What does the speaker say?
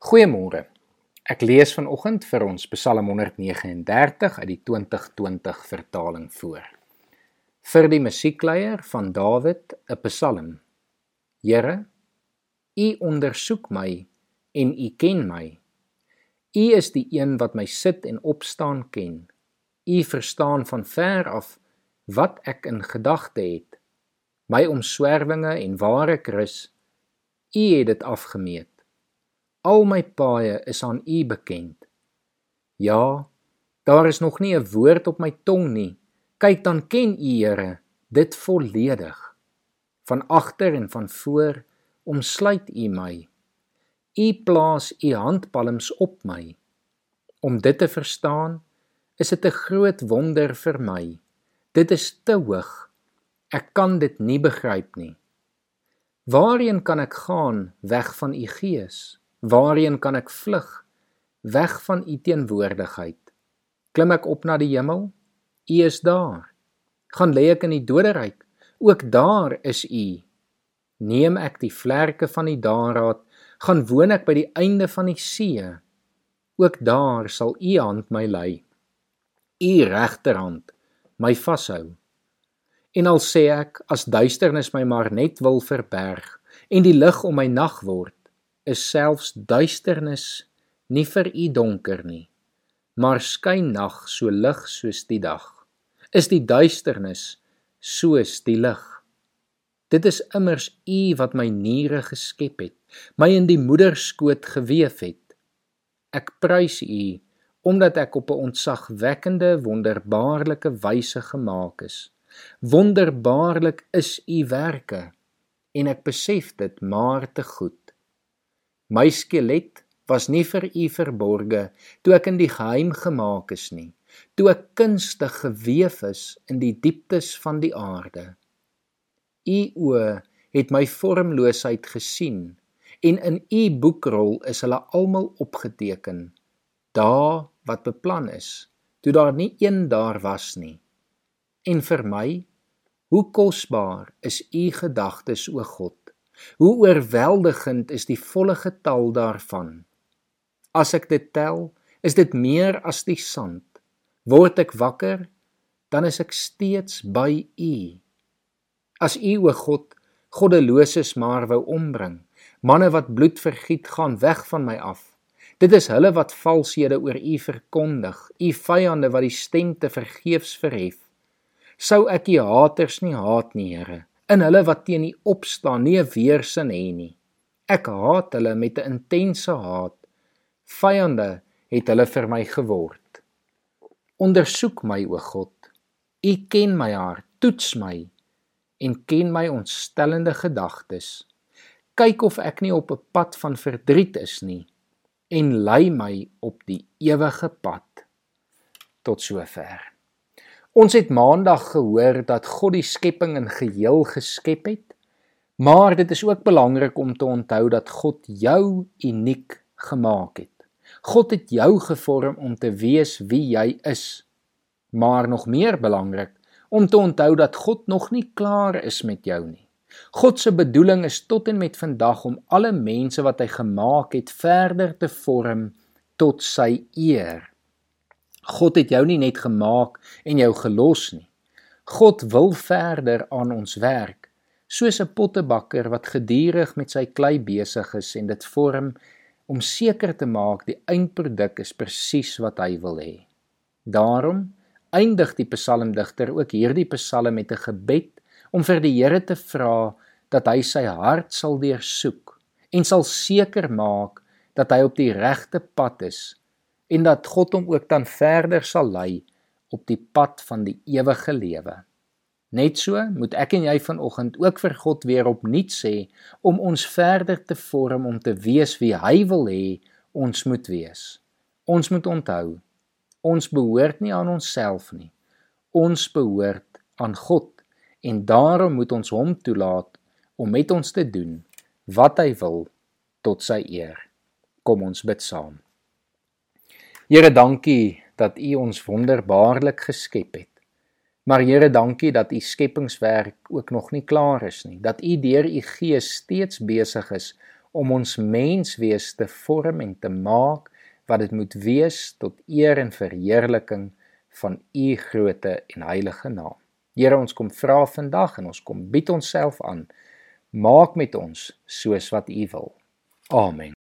Goeiemôre. Ek lees vanoggend vir ons Psalm 139 uit die 2020 vertaling voor. Vir die musiekleier van Dawid, 'n Psalm. Here, U ondersoek my en U ken my. U is die een wat my sit en opstaan ken. U verstaan van ver af wat ek in gedagte het. My omswervinge en waar ek rus, U het dit afgemeet. Al my paaie is aan U bekend. Ja, daar is nog nie 'n woord op my tong nie. Kyk dan ken U, Here, dit volledig. Van agter en van voor omsluit U my. U plaas U handpalms op my. Om dit te verstaan, is dit 'n groot wonder vir my. Dit is te hoog. Ek kan dit nie begryp nie. Waarheen kan ek gaan weg van U gees? Waarheen kan ek vlug weg van u teenwoordigheid? Klim ek op na die hemel? U is daar. Gaan lê ek in die doderyk? Ook daar is u. Neem ek die vlerke van die daarraad, gaan woon ek by die einde van die see. Ook daar sal u hand my lei. U regterhand my vashou. En al sê ek as duisternis my maar net wil verberg en die lig om my nag word, is selfs duisternis nie vir u donker nie, maar skyn nag so lig soos die dag. Is die duisternis soos die lig? Dit is immers u wat my niere geskep het, my in die moederskoot gewewe het. Ek prys u omdat ek op 'n ontzagwekkende wonderbaarlike wyse gemaak is. Wonderbaarlik is u werke en ek besef dit maar te goed. My skelet was nie vir u verborge toe ek in die geheim gemaak is nie, toe ek kunstig gewewe is in die dieptes van die aarde. U oë het my vormloosheid gesien en in u boekrol is hulle almal opgeteken. Dae wat beplan is, toe daar nie een daar was nie. En vir my, hoe kosbaar is u gedagtes o God. Hoe oorweldigend is die volle getal daarvan. As ek dit tel, is dit meer as die sand. Word ek wakker, dan is ek steeds by U. As U o God, goddeloses maar wou ombring, manne wat bloed vergiet gaan weg van my af. Dit is hulle wat valshede oor U verkondig, U vyande wat die stem te vergeefs verhef. Sou ek U haters nie haat nie, Here in hulle wat teen U opstaan, nie 'n weersin hê nie. Ek haat hulle met 'n intense haat. Vyande het hulle vir my geword. Ondersoek my, o God. U ken my hart, toets my en ken my ontstellende gedagtes. Kyk of ek nie op 'n pad van verdriet is nie en lei my op die ewige pad. Tot sover. Ons het maandag gehoor dat God die skepping in geheel geskep het. Maar dit is ook belangrik om te onthou dat God jou uniek gemaak het. God het jou gevorm om te wees wie jy is. Maar nog meer belangrik om te onthou dat God nog nie klaar is met jou nie. God se bedoeling is tot en met vandag om alle mense wat hy gemaak het verder te vorm tot sy eer. God het jou nie net gemaak en jou gelos nie. God wil verder aan ons werk, soos 'n pottebakker wat gedurig met sy klei besig is en dit vorm om seker te maak die eindproduk is presies wat hy wil hê. Daarom eindig die psalmdigter ook hierdie psalm met 'n gebed om vir die Here te vra dat hy sy hart sal deursoek en sal seker maak dat hy op die regte pad is en dat God hom ook dan verder sal lei op die pad van die ewige lewe. Net so moet ek en jy vanoggend ook vir God weer opnuut sê om ons verder te vorm om te wees wie hy wil hê ons moet wees. Ons moet onthou, ons behoort nie aan onsself nie. Ons behoort aan God en daarom moet ons hom toelaat om met ons te doen wat hy wil tot sy eer. Kom ons bid saam. Here, dankie dat U ons wonderbaarlik geskep het. Maar Here, dankie dat U skepingswerk ook nog nie klaar is nie. Dat U deur U Gees steeds besig is om ons menswees te vorm en te maak wat dit moet wees tot eer en verheerliking van u grootte en heilige naam. Here, ons kom vra vandag en ons kom bied onsself aan. Maak met ons soos wat u wil. Amen.